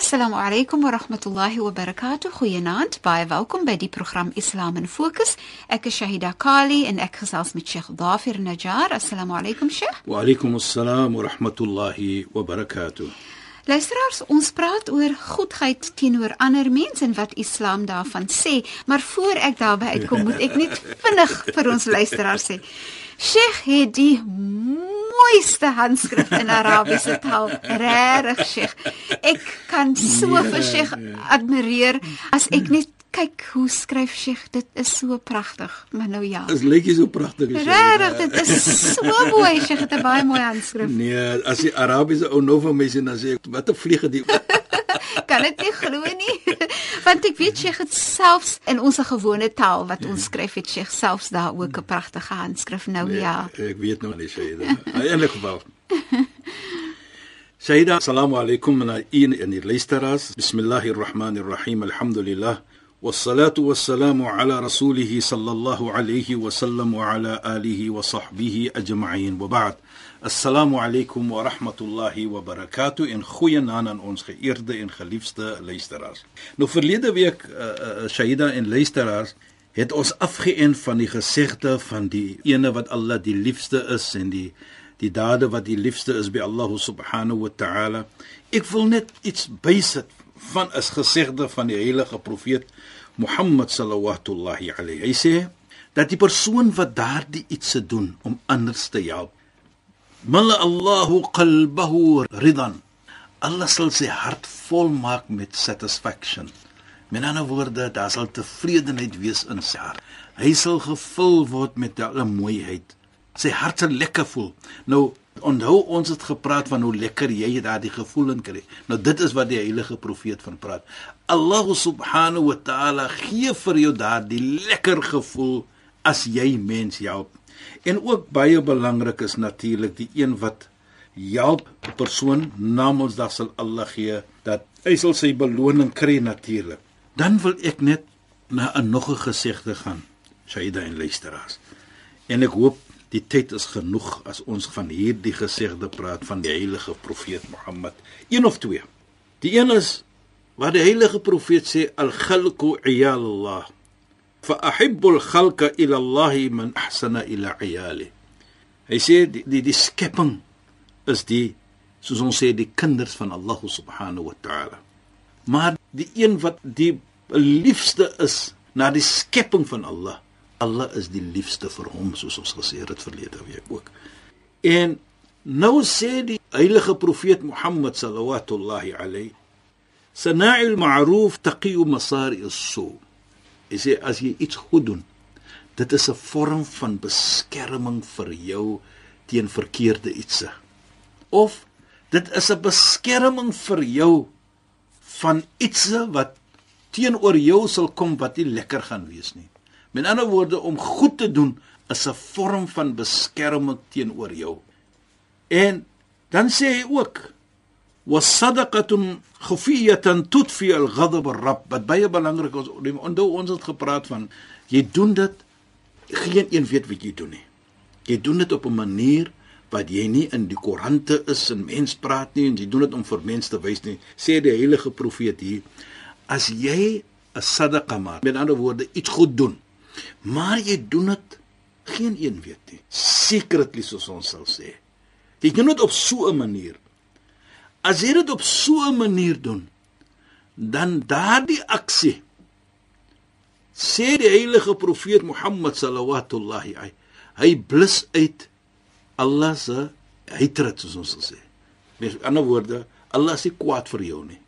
Assalamu alaykum wa rahmatullahi wa barakatuh. Goeienaand. Baie welkom by die program Islam in Fokus. Ek is Shahida Kali en ek gesels met Sheikh Dafir Najjar. Assalamu alaykum Sheikh. Wa alaykum assalam wa rahmatullahi wa barakatuh. Luisteraars, ons praat oor goedheid teenoor ander mense en wat Islam daarvan sê, maar voor ek daarby uitkom, moet ek net vinnig vir ons luisteraars sê. Sheikh het die mooiste handskrif in Arabiese taal. Regtig, Sheikh. Ek kan so Ja, vir Sheikh admireer as ek net kyk hoe skryf Sheikh. Dit is so pragtig. Maar nou ja. Lyk nie so pragtig as Regtig, dit is so mooi. Sheikh het 'n baie mooi handskrif. Nee, as die Arabiese ou nou vir my sê dan sê ek wat 'n vliege die kan dit nie glo nie. Want ek weet Sheikh het selfs in ons gewone taal wat ons skryf het Sheikh selfs daar ook 'n pragtige handskrif. Nou ja. Ek weet nou nie Shaida. In enige geval. Shaida, assalamu alaykum en in in die luisteraars. Bismillahir Rahmanir Rahim. Alhamdulillah. والصلاه والسلام على رسوله صلى الله عليه وسلم وعلى اله وصحبه اجمعين وبعد السلام عليكم ورحمه الله وبركاته en goeienaand aan ons geëerde en geliefde luisteraars. Nou verlede week uh, uh, Shaida en luisteraars het ons afgeënt van die gesegde van die ene wat Allah die liefste is en die die dade wat die liefste is by Allah subhanahu wa ta'ala. Ek wil net iets bysit van is gesegde van die heilige profeet Mohammed sallallahu alayhi. Hy sê dat die persoon wat daardie iets se doen om anders te help, mala Allahu qalbahu ridan. Allah sal sy hart vol maak met satisfaction. Met ander woorde, daar sal tevredenheid wees in sy hart. Hy sal gevul word met alle mooiheid. Sy hart sal lekker voel. Nou onthou ons het gepraat van hoe lekker jy daardie gevoel in kry. Nou dit is wat die heilige profeet van praat. Allah subhanahu wa ta'ala gee vir jou daardie lekker gevoel as jy mens help. En ook baie belangrik is natuurlik die een wat help persoon namens dat sal Allah gee dat hy sal sy beloning kry natuurlik. Dan wil ek net na 'n nog 'n gesegde gaan. Shaida en luisteraars. En ek hoop die tyd is genoeg as ons van hierdie gesegde praat van die heilige profeet Mohammed. Een of twee. Die een is wat die heilige profeet sê al-khalqu iyalullah. Fa ahibbu al-khalqa ila Allah man ahsana ila iyali. Hy sê die die, die skepping is die soos ons sê die kinders van Allah subhanahu wa ta'ala. Maar die een wat die liefste is na die skepping van Allah Allah is die liefste vir hom soos ons gesê het verlede week ook. En nou sê die heilige profeet Mohammed sallallahu alayhi Sana'il ma'ruf taqiu masari as-su. Hy sê as jy iets goed doen, dit is 'n vorm van beskerming vir jou teen verkeerde ietsie. Of dit is 'n beskerming vir jou van ietsie wat teenoor jou sal kom wat nie lekker gaan wees nie. Met ander woorde om goed te doen is 'n vorm van beskerming teenoor jou. En dan sê hy ook wasadaqatun khufiyatan tudfi al-ghadab ar-rabb. Wat baie belangrik is, onthou ons het gepraat van jy doen dit geen een weet wat jy doen nie. Jy doen dit op 'n manier wat jy nie in die koerante is en mens praat nie en jy doen dit om vir mense te wys nie. Sê die heilige profeet hier, as jy 'n sadaqa maak, met ander woorde iets goed doen, maar jy doen dit geen een weet nie. Secretly soos ons sal sê. Jy doen dit op so 'n manier. As jy dit op so 'n manier doen, dan daardie aksie sê die heilige profeet Mohammed sallallahu alaihi hy blus uit Allah se hatred soos ons sal sê. Met ander woorde, Allah is nie kwaad vir jou nie.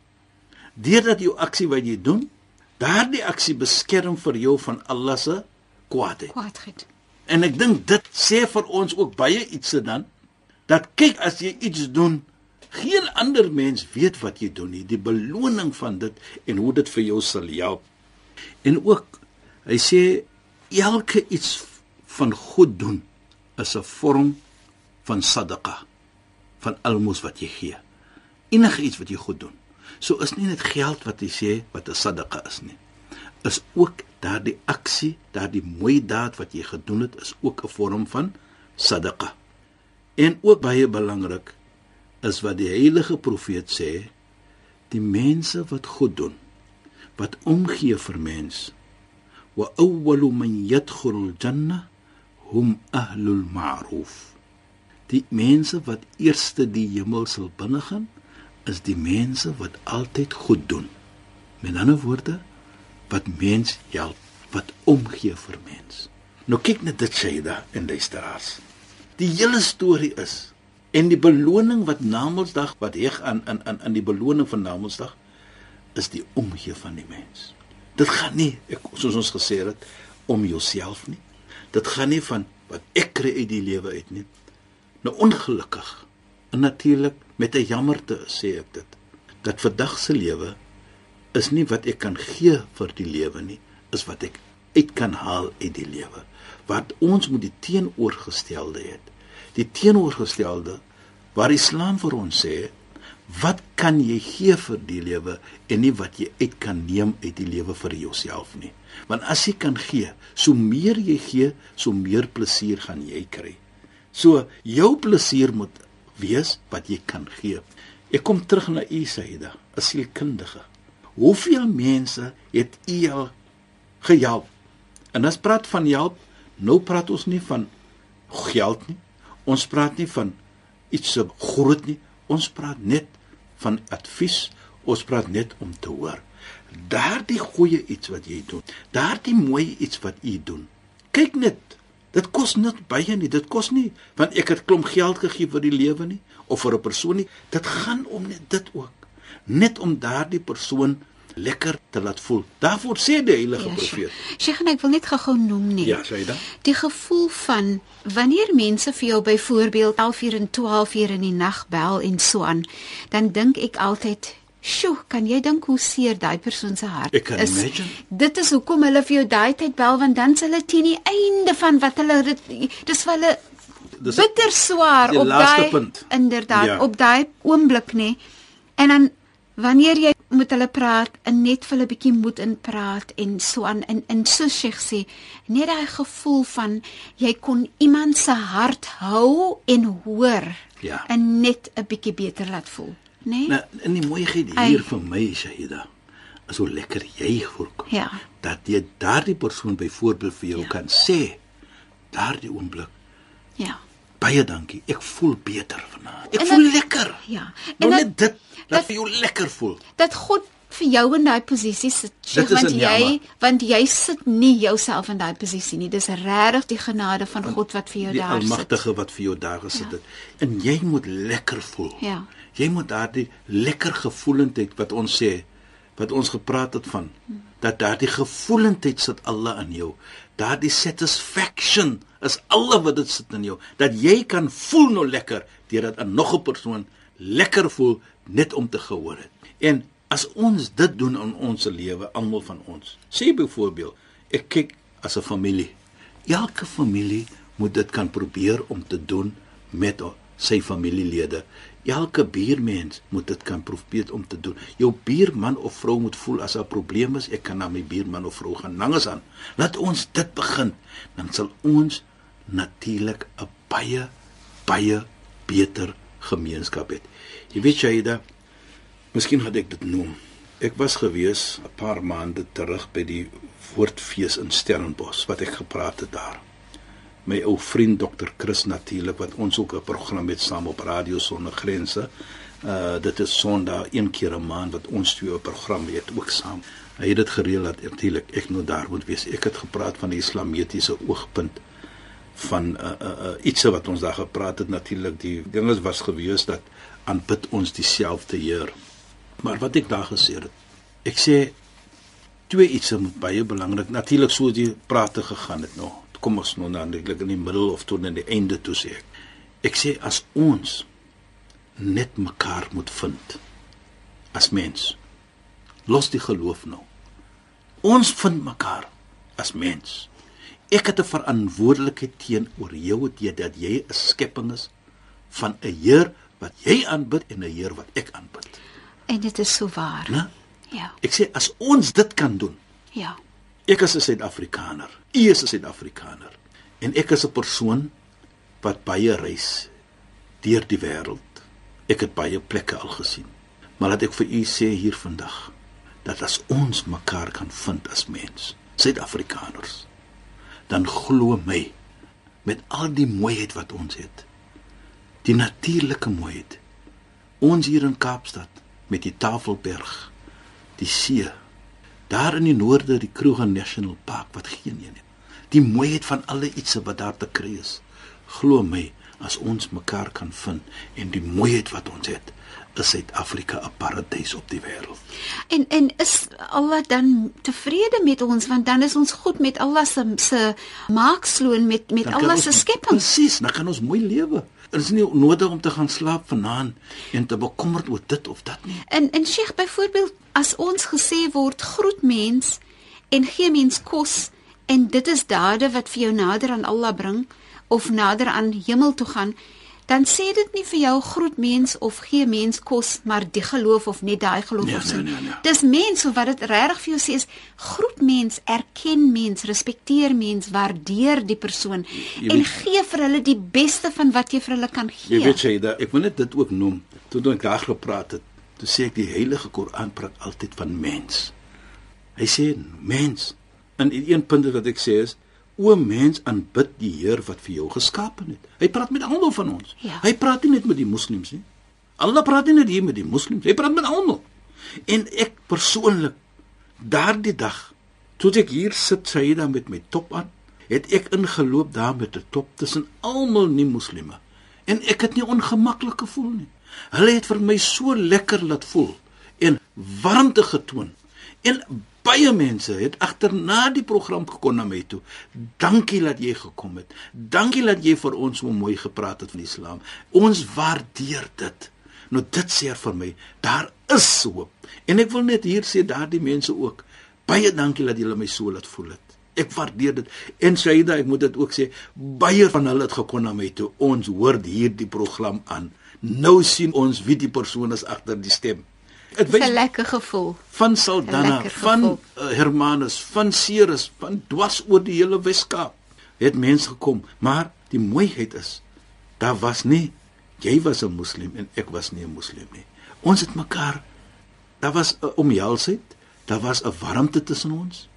deurdat jou aksie wat jy doen, daardie aksie beskerm vir jou van Allah se kwaadheid. Kwaadheid. En ek dink dit sê vir ons ook baie iets dan dat kyk as jy iets doen, geen ander mens weet wat jy doen nie, die beloning van dit en hoe dit vir jou sal help. En ook hy sê elke iets van goed doen is 'n vorm van sadaqa, van almos wat jy gee. Enige iets wat jy goed doen. So is nie net geld wat jy sê wat 'n sadaqa is nie. Is ook daardie aksie, daardie mooi daad wat jy gedoen het, is ook 'n vorm van sadaqa. En ook baie belangrik is wat die heilige profeet sê, die mense wat goed doen, wat omgee vir mens, wa awwalu man yadkhulul janna hum ahlul ma'ruf. Die mense wat eerste die hemel sal binnegaan, is die mense wat altyd goed doen. Met ander woorde, wat mens help, wat omgee vir mens. Nou kyk net dit sê daar in die straat. Die hele storie is en die beloning wat Namedsdag wat heg aan in in in die beloning van Namedsdag is die omgee van die mens. Dit gaan nie ek soos ons gesê het om jouself nie. Dit gaan nie van wat ek kry uit die lewe uit nie. Nou ongelukkig en natuurlik met 'n jammerte sê ek dit dat vandag se lewe is nie wat ek kan gee vir die lewe nie, is wat ek uit kan haal uit die lewe. Wat ons moet die teenoorgestelde hê die teenoorgestelde waar Islam vir ons sê wat kan jy gee vir die lewe en nie wat jy uit kan neem uit die lewe vir jouself nie. Want as jy kan gee so meer jy gee so meer plesier gaan jy kry. So jou plesier moet wees wat jy kan gee ek kom terug na u Saida as sielkundige hoeveel mense het u gehelp en as praat van help nou praat ons nie van geld nie Ons praat nie van iets so groot nie. Ons praat net van advies. Ons praat net om te hoor. Daardie goeie iets wat jy doen. Daardie mooi iets wat jy doen. Kyk net. Dit kos net baie nie. Dit kos nie want ek het klomp geld gegee vir die lewe nie of vir 'n persoon nie. Dit gaan om net dit ook. Net om daardie persoon lekker te laat voel. Daarvoor sê die heilige ja, profeet. Sheikh, ek wil net gou noem nie. Ja, sê dan. Die gevoel van wanneer mense vir jou byvoorbeeld 11:00 en 12:00 in die nag bel en so aan, dan dink ek altyd Sjoe, kan jy dink hoe seer daai persoon se hart ek kan is? Imagine. Dit is hoekom hulle vir jou daai tyd bel want dan sal hulle teen die einde van wat hulle dis vir hulle dis bitter swaar op daai inderdaad ja. op daai oomblik nê. En dan wanneer jy met hulle praat en net vir hulle bietjie moed in praat en so aan in in so Sheikh sê net daai gevoel van jy kon iemand se hart hou en hoor ja. en net 'n bietjie beter laat voel nê nee? nou in die mooiheid hier Ai. vir my Shahida is hoe lekker jy voorkom ja dat jy daardie persoon byvoorbeeld vir jou ja. kan sê daardie oomblik ja baie dankie ek voel beter vanaand ek en voel dat, lekker ja en nou net dit dat vir jou lekker voel. Dat God vir jou in daai posisie sit, Sheikh, want jy jammer. want jy sit nie jouself in daai posisie nie. Dis regtig die genade van God wat vir jou daar sit. Die Almagtige wat vir jou daar gesit ja. het. En jy moet lekker voel. Ja. Jy moet daardie lekker gevoelendheid wat ons sê, wat ons gepraat het van, dat daardie gevoelendheid sit Allah in jou. Daardie satisfaction is alle wat dit sit in jou. Dat jy kan voel nou lekker deurdat 'n nog 'n persoon lekker voel net om te gehoor het. En as ons dit doen in ons lewe, almal van ons. Sê byvoorbeeld, ek kyk as 'n familie. Elke familie moet dit kan probeer om te doen met sy familielede. Elke buurmens moet dit kan probeer om te doen. Jou buurman of vrou moet voel as 'n probleem is, ek kan na my buurman of vrou gaan nanges aan. Laat ons dit begin, dan sal ons natuurlik 'n baie baie beter gemeenskap het. Jy weet Shaida, miskien het ek dit noem. Ek was gewees 'n paar maande terug by die Woordfees in Stellenbosch wat ek gepraat het daar. My ou vriend Dr. Chris natuurlik wat ons ook 'n program het saam op Radio Sonder Grense. Uh dit is Sondag een keer 'n maand wat ons twee 'n program het ook saam. Hy het dit gereël dat natuurlik ek nou daar moet wees. Ek het gepraat van die islamitiese oogpunt van uh, uh, uh, iets wat ons daar gepraat het natuurlik die ding is was gewees dat aanbid ons dieselfde Heer. Maar wat ek daar gesê het, Ek sê twee iets moet baie belangrik. Natuurlik so die prate gegaan het nou. Kom ons nou dan eintlik in die middel of tot aan die einde toe sê ek. Ek sê as ons net mekaar moet vind as mens. Los die geloof nou. Ons vind mekaar as mens. Ek het 'n verantwoordelikheid teenoor jou dit dat jy 'n skepping is van 'n Heer wat jy aanbid en 'n Heer wat ek aanbid. En dit is so waar. Né? Ja. Ek sê as ons dit kan doen, Ja. Ek is 'n Suid-Afrikaner. U is 'n Suid-Afrikaner. En ek is 'n persoon wat baie reis deur die wêreld. Ek het baie plekke al gesien. Maar laat ek vir u sê hier vandag dat as ons mekaar kan vind as mens, Suid-Afrikaners, dan glo my met al die mooiheid wat ons het. Die natuurlike mooiheid. Ons hier in Kaapstad met die Tafelberg, die see, daar in die noorde die Kruger National Park wat geen een het. Die mooiheid van alle ietsie wat daar te kry is. Glo my, as ons mekaar kan vind en die mooiheid wat ons het, is Suid-Afrika 'n paradys op die wêreld. En en is Allah dan tevrede met ons want dan is ons goed met Allah se se maaksloon met met Dan Allah se skepping. Presies, dan kan ons mooi lewe. Er is nie nodig om te gaan slaap vanaand en te bekommerd oor dit of dat nie. En en Sheikh byvoorbeeld as ons gesê word groet mens en gee mens kos en dit is dade wat vir jou nader aan Allah bring of nader aan hemel toe gaan dan sê dit nie vir jou groet mens of gee mens kos maar die geloof of net daai geloof Nee, of so. nee, nee, nee. Dis mens of wat dit regtig vir jou sê is groet mens, erken mens, respekteer mens, waardeer die persoon Jy en weet- gee vir hulle die beste van wat jy vir hulle kan gee. Jy weet jy dat ek wil net dit ook noem. Toe ek daar gepraat het, toe sê ek die Heilige Koran praat altyd van mens. Hy sê mens. En een punt wat ek sê is O mens, aanbid die Heer wat vir jou geskaap het. Hy praat met almal van ons. Ja. Hy praat nie net met die moslems nie. Allah praat nie net hier met die moslems. Hy praat met almal. En ek persoonlik daardie dag toe ek hier sit Saida met my top aan, het ek ingeloop daar met 'n top tussen almal nie moslime. En ek het nie ongemaklik gevoel nie. Hulle het vir my so lekker laat voel en warmte getoon. En baie mense het agterna die program gekom na my toe. Dankie dat jy gekom het. Dankie dat jy vir ons so mooi gepraat het van die Islam. Ons waardeer dit. Nou dit sê vir my, daar is hoop. En ek wil net hier sê daardie mense ook. Baie dankie dat julle my so laat voel het. Ek waardeer dit. En Saida, ek moet dit ook sê, baie van hulle het gekom na my toe. Ons hoor hierdie program aan. Nou sien ons wie die persoon is agter die stem. Dit Dis 'n lekker gevoel. van Saldanha, van uh, Hermanus, van Ceres, van dwars oor die hele Weskaap het mense gekom, maar die mooiheid is daar was nie jy was 'n moslim en ek was nie 'n moslim nie. Ons het mekaar daar was 'n omhelsheid, daar was 'n warmte tussen ons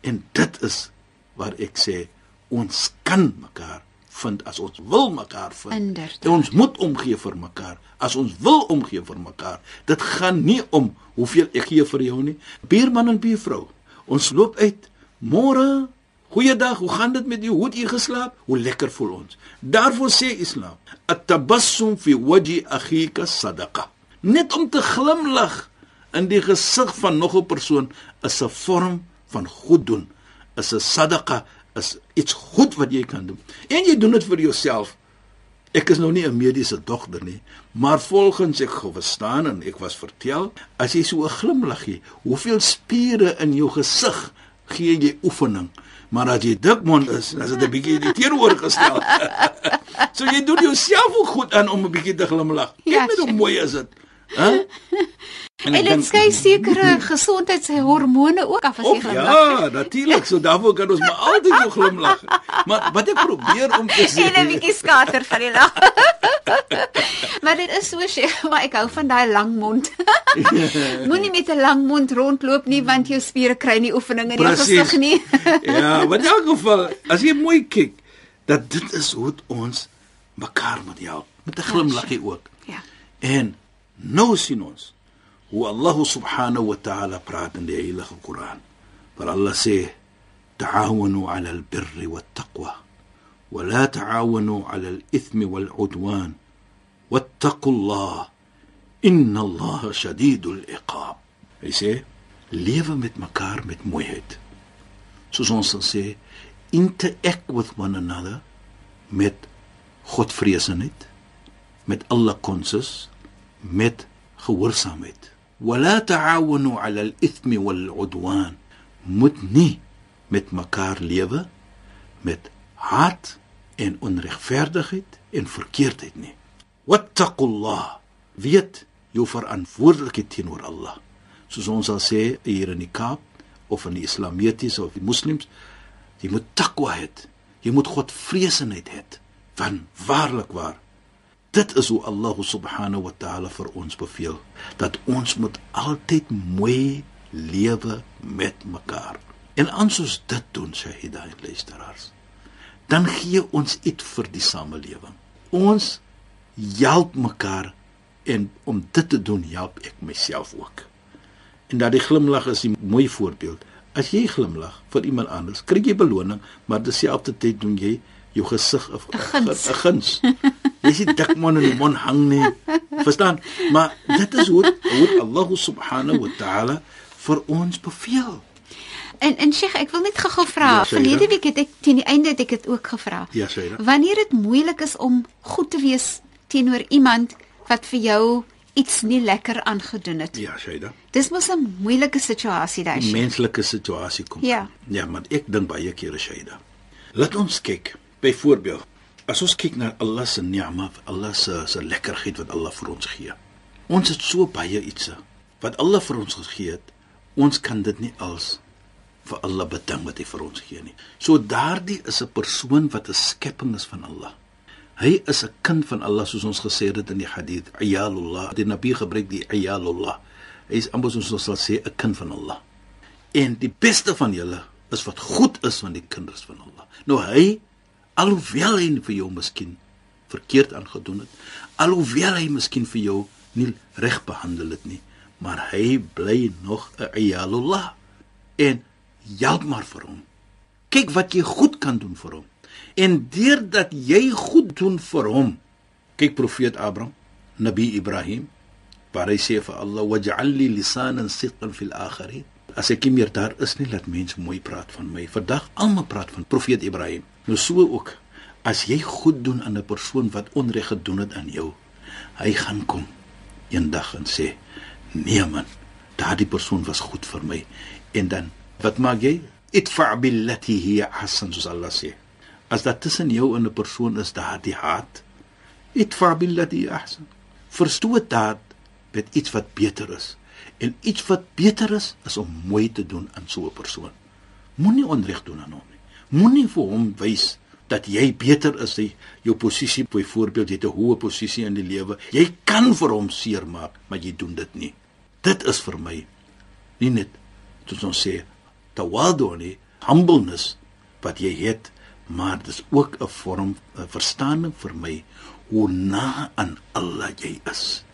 en dit is waar ek sê ons kan mekaar vind as ons wil mekaar vind. Inderdaad. En ons moet omgee vir mekaar. As ons wil omgee vir mekaar, dit gaan nie om hoeveel ek gee vir jou nie. Buurman en buurvrou, ons loop uit. Môre, goeiedag, hoe gaan dit met jou? Hoe het jy geslaap? Hoe lekker voel ons. Daarvoor sê Islam, at-tabassum fi wajhi akhika sadaqa. Net om te glimlag in die gesig van nog 'n persoon is 'n vorm van goed doen. Is 'n sadaqa, is iets goed wat jy kan doen. En jy doen dit vir jouself. Ek is nou nie 'n mediese dokter nie, maar volgens ek gewestaan en ek was vertel, as jy so 'n glimlag gee, hoeveel spiere in jou gesig gee jy oefening. Maar as jy dikmond is, dan is dit 'n bietjie die teenoorgestel. so jy doen jouself ook goed aan om 'n bietjie te glimlag. Kyk Ja, net hoe mooi is dit. Hæ? En dit dink- skei sekere gesondheidshormone ook af as jy Of glimlag. ja, natuurlik. So daarvoor kan ons maar altyd jou glimlag. Maar wat ek probeer om te sê 'n bietjie skater van die lag. maar dit is so Sheikh, maar ek hou van daai lang mond. Moenie met 'n lang mond rondloop nie want jou spiere kry nie oefening in jou gesig nie. ja, maar in elk geval, as jy mooi kyk, dat dit is hoe ons mekaar moet help met 'n glimlaggie ook. ja. En nou sien ons hoe Allah subhanahu wa ta'ala praat in die heilige Koran. Waar Allah sê: "Ta'awanu 'ala al-birri wat-taqwa wa la ta'awanu 'ala al-ithmi wal-'udwan wattaqullah inna Allah shadidul iqab." Hy sê: lewe met mekaar met mooiheid. Soos ons sal sê, interact with one another met godvreesenheid, met Allah konses, met gehoorsaamheid. Wala ta'awunu 'ala al-ithmi wal-'udwan. Moet nie met mekaar lewe met haat en onregverdigheid en verkeerdheid nie. Wattaqullah. Weet jou verantwoordelikheid teenoor Allah. Soos ons al sê hier in die Kaap of in die islamitiese of die moslems, jy moet takwa hê. Jy moet Godvreesenheid hê. Van waarlik waar. Dit is hoe Allah subhanahu wa ta'ala vir ons beveel dat ons moet altyd mooi lewe met mekaar. En as ons dit doen, Shahida en luisteraars, dan gee ons iets vir die samelewing. Ons help mekaar en om dit te doen, help ek myself ook. En dat die glimlag is 'n mooi voorbeeld. As jy glimlag vir iemand anders, kry jy beloning, maar dieselfde tyd doen jy jou gesig 'n guns. Jy sien dik man in die mond hang nie. Verstaan? Maar dit is hoe hoe Allah subhanahu wa ta'ala vir ons beveel. En en Sheikh, ek wil net gou-gou vra. Ja, Verlede week het ek teen die einde het ek dit ook gevra. Ja, Sheikh. Wanneer dit moeilik is om goed te wees teenoor iemand wat vir jou iets nie lekker aangedoen het. Ja, Sheikh. Dis mos 'n moeilike situasie daai. 'n Menslike situasie kom. Ja. Ja, maar ek dink baie kere Sheikh. Laat ons kyk. Byvoorbeeld, as ons kyk na Allah se ni'ma, Allah se se lekkerheid wat Allah vir ons gee. Ons het so baie iets wat Allah vir ons gegee het. Ons kan dit nie als vir Allah bedank wat hy vir ons gee nie. So daardie is 'n persoon wat 'n skepping is van Allah. Hy is 'n kind van Allah soos ons gesê het in die hadith, ayalullah. Die Nabi gebruik die ayalullah. Hy is amper soos ons sal sê 'n kind van Allah. En die beste van julle is wat goed is van die kinders van Allah. Nou hy alhoewel hy vir jou miskien verkeerd aangedoen het, alhoewel hy miskien vir jou nie reg behandel het nie, maar hy bly nog 'n ayalullah. En help maar vir hom. Kyk wat jy goed kan doen vir hom. En deurdat jy goed doen vir hom. Kyk profeet Abraham, Nabi Ibrahim, waar hy sê vir Allah waj'al li lisanan sidqan fil akhirin. As ek meer daar is nie laat mense mooi praat van my. Vandag almal praat van profeet Ibrahim. Nou so ook as jy goed doen aan 'n persoon wat onreg gedoen het aan jou, hy gaan kom eendag en sê: "Nee man, daardie persoon was goed vir my." En dan Wat maak jy? Itfa billati hiya ahsan soos Allah sê. As dit tussen jou en 'n persoon is daar die haat, itfa billati ahsan. Verstoot dit met iets wat beter is. En iets wat beter is is om mooi te doen aan so 'n persoon. Moenie onreg doen aan hom nie. Moenie vir hom wys dat jy beter is as jou posisie byvoorbeeld jy het 'n hoë posisie in die lewe. Jy kan vir hom seermaak, maar jy doen dit nie. Dit is vir my nie net soos ons sê tawadu nie, humbleness wat jy het, maar dis ook 'n vorm 'n verstaaning vir my hoe na aan Allah jy is.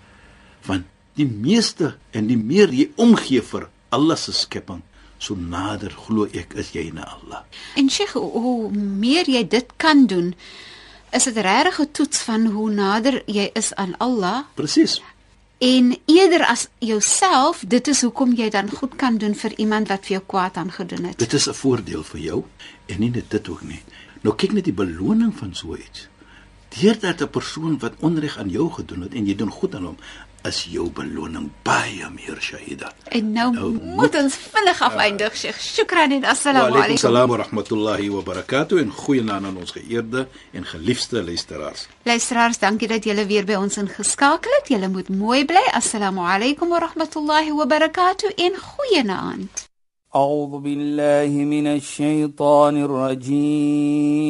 Want die meeste en die meer jy omgee vir Allah se skepping, so nader glo ek is jy na Allah. En Sheikh, hoe meer jy dit kan doen, is dit regtig 'n toets van hoe nader jy is aan Allah. Presies en eerder as jouself dit is hoekom jy dan goed kan doen vir iemand wat vir jou kwaad aangedoen het dit is 'n voordeel vir jou en nie net dit ook nie nou kyk net die beloning van so iets deurdat 'n persoon wat onreg aan jou gedoen het en jy doen goed aan hom is jou beloning baie meer shahida. En nou, nou moet ons vinnig afeindig, Sheikh. Shukran en assalamu alaykum. Wa alaykum salaam wa rahmatullahi wa barakatuh en goeienaand aan ons geëerde en geliefde luisteraars. Luisteraars, dankie dat julle weer by ons ingeskakel het. Julle moet mooi bly. Assalamu alaykum wa rahmatullahi wa barakatuh en goeienaand. أعوذ بالله من الشيطان الرجيم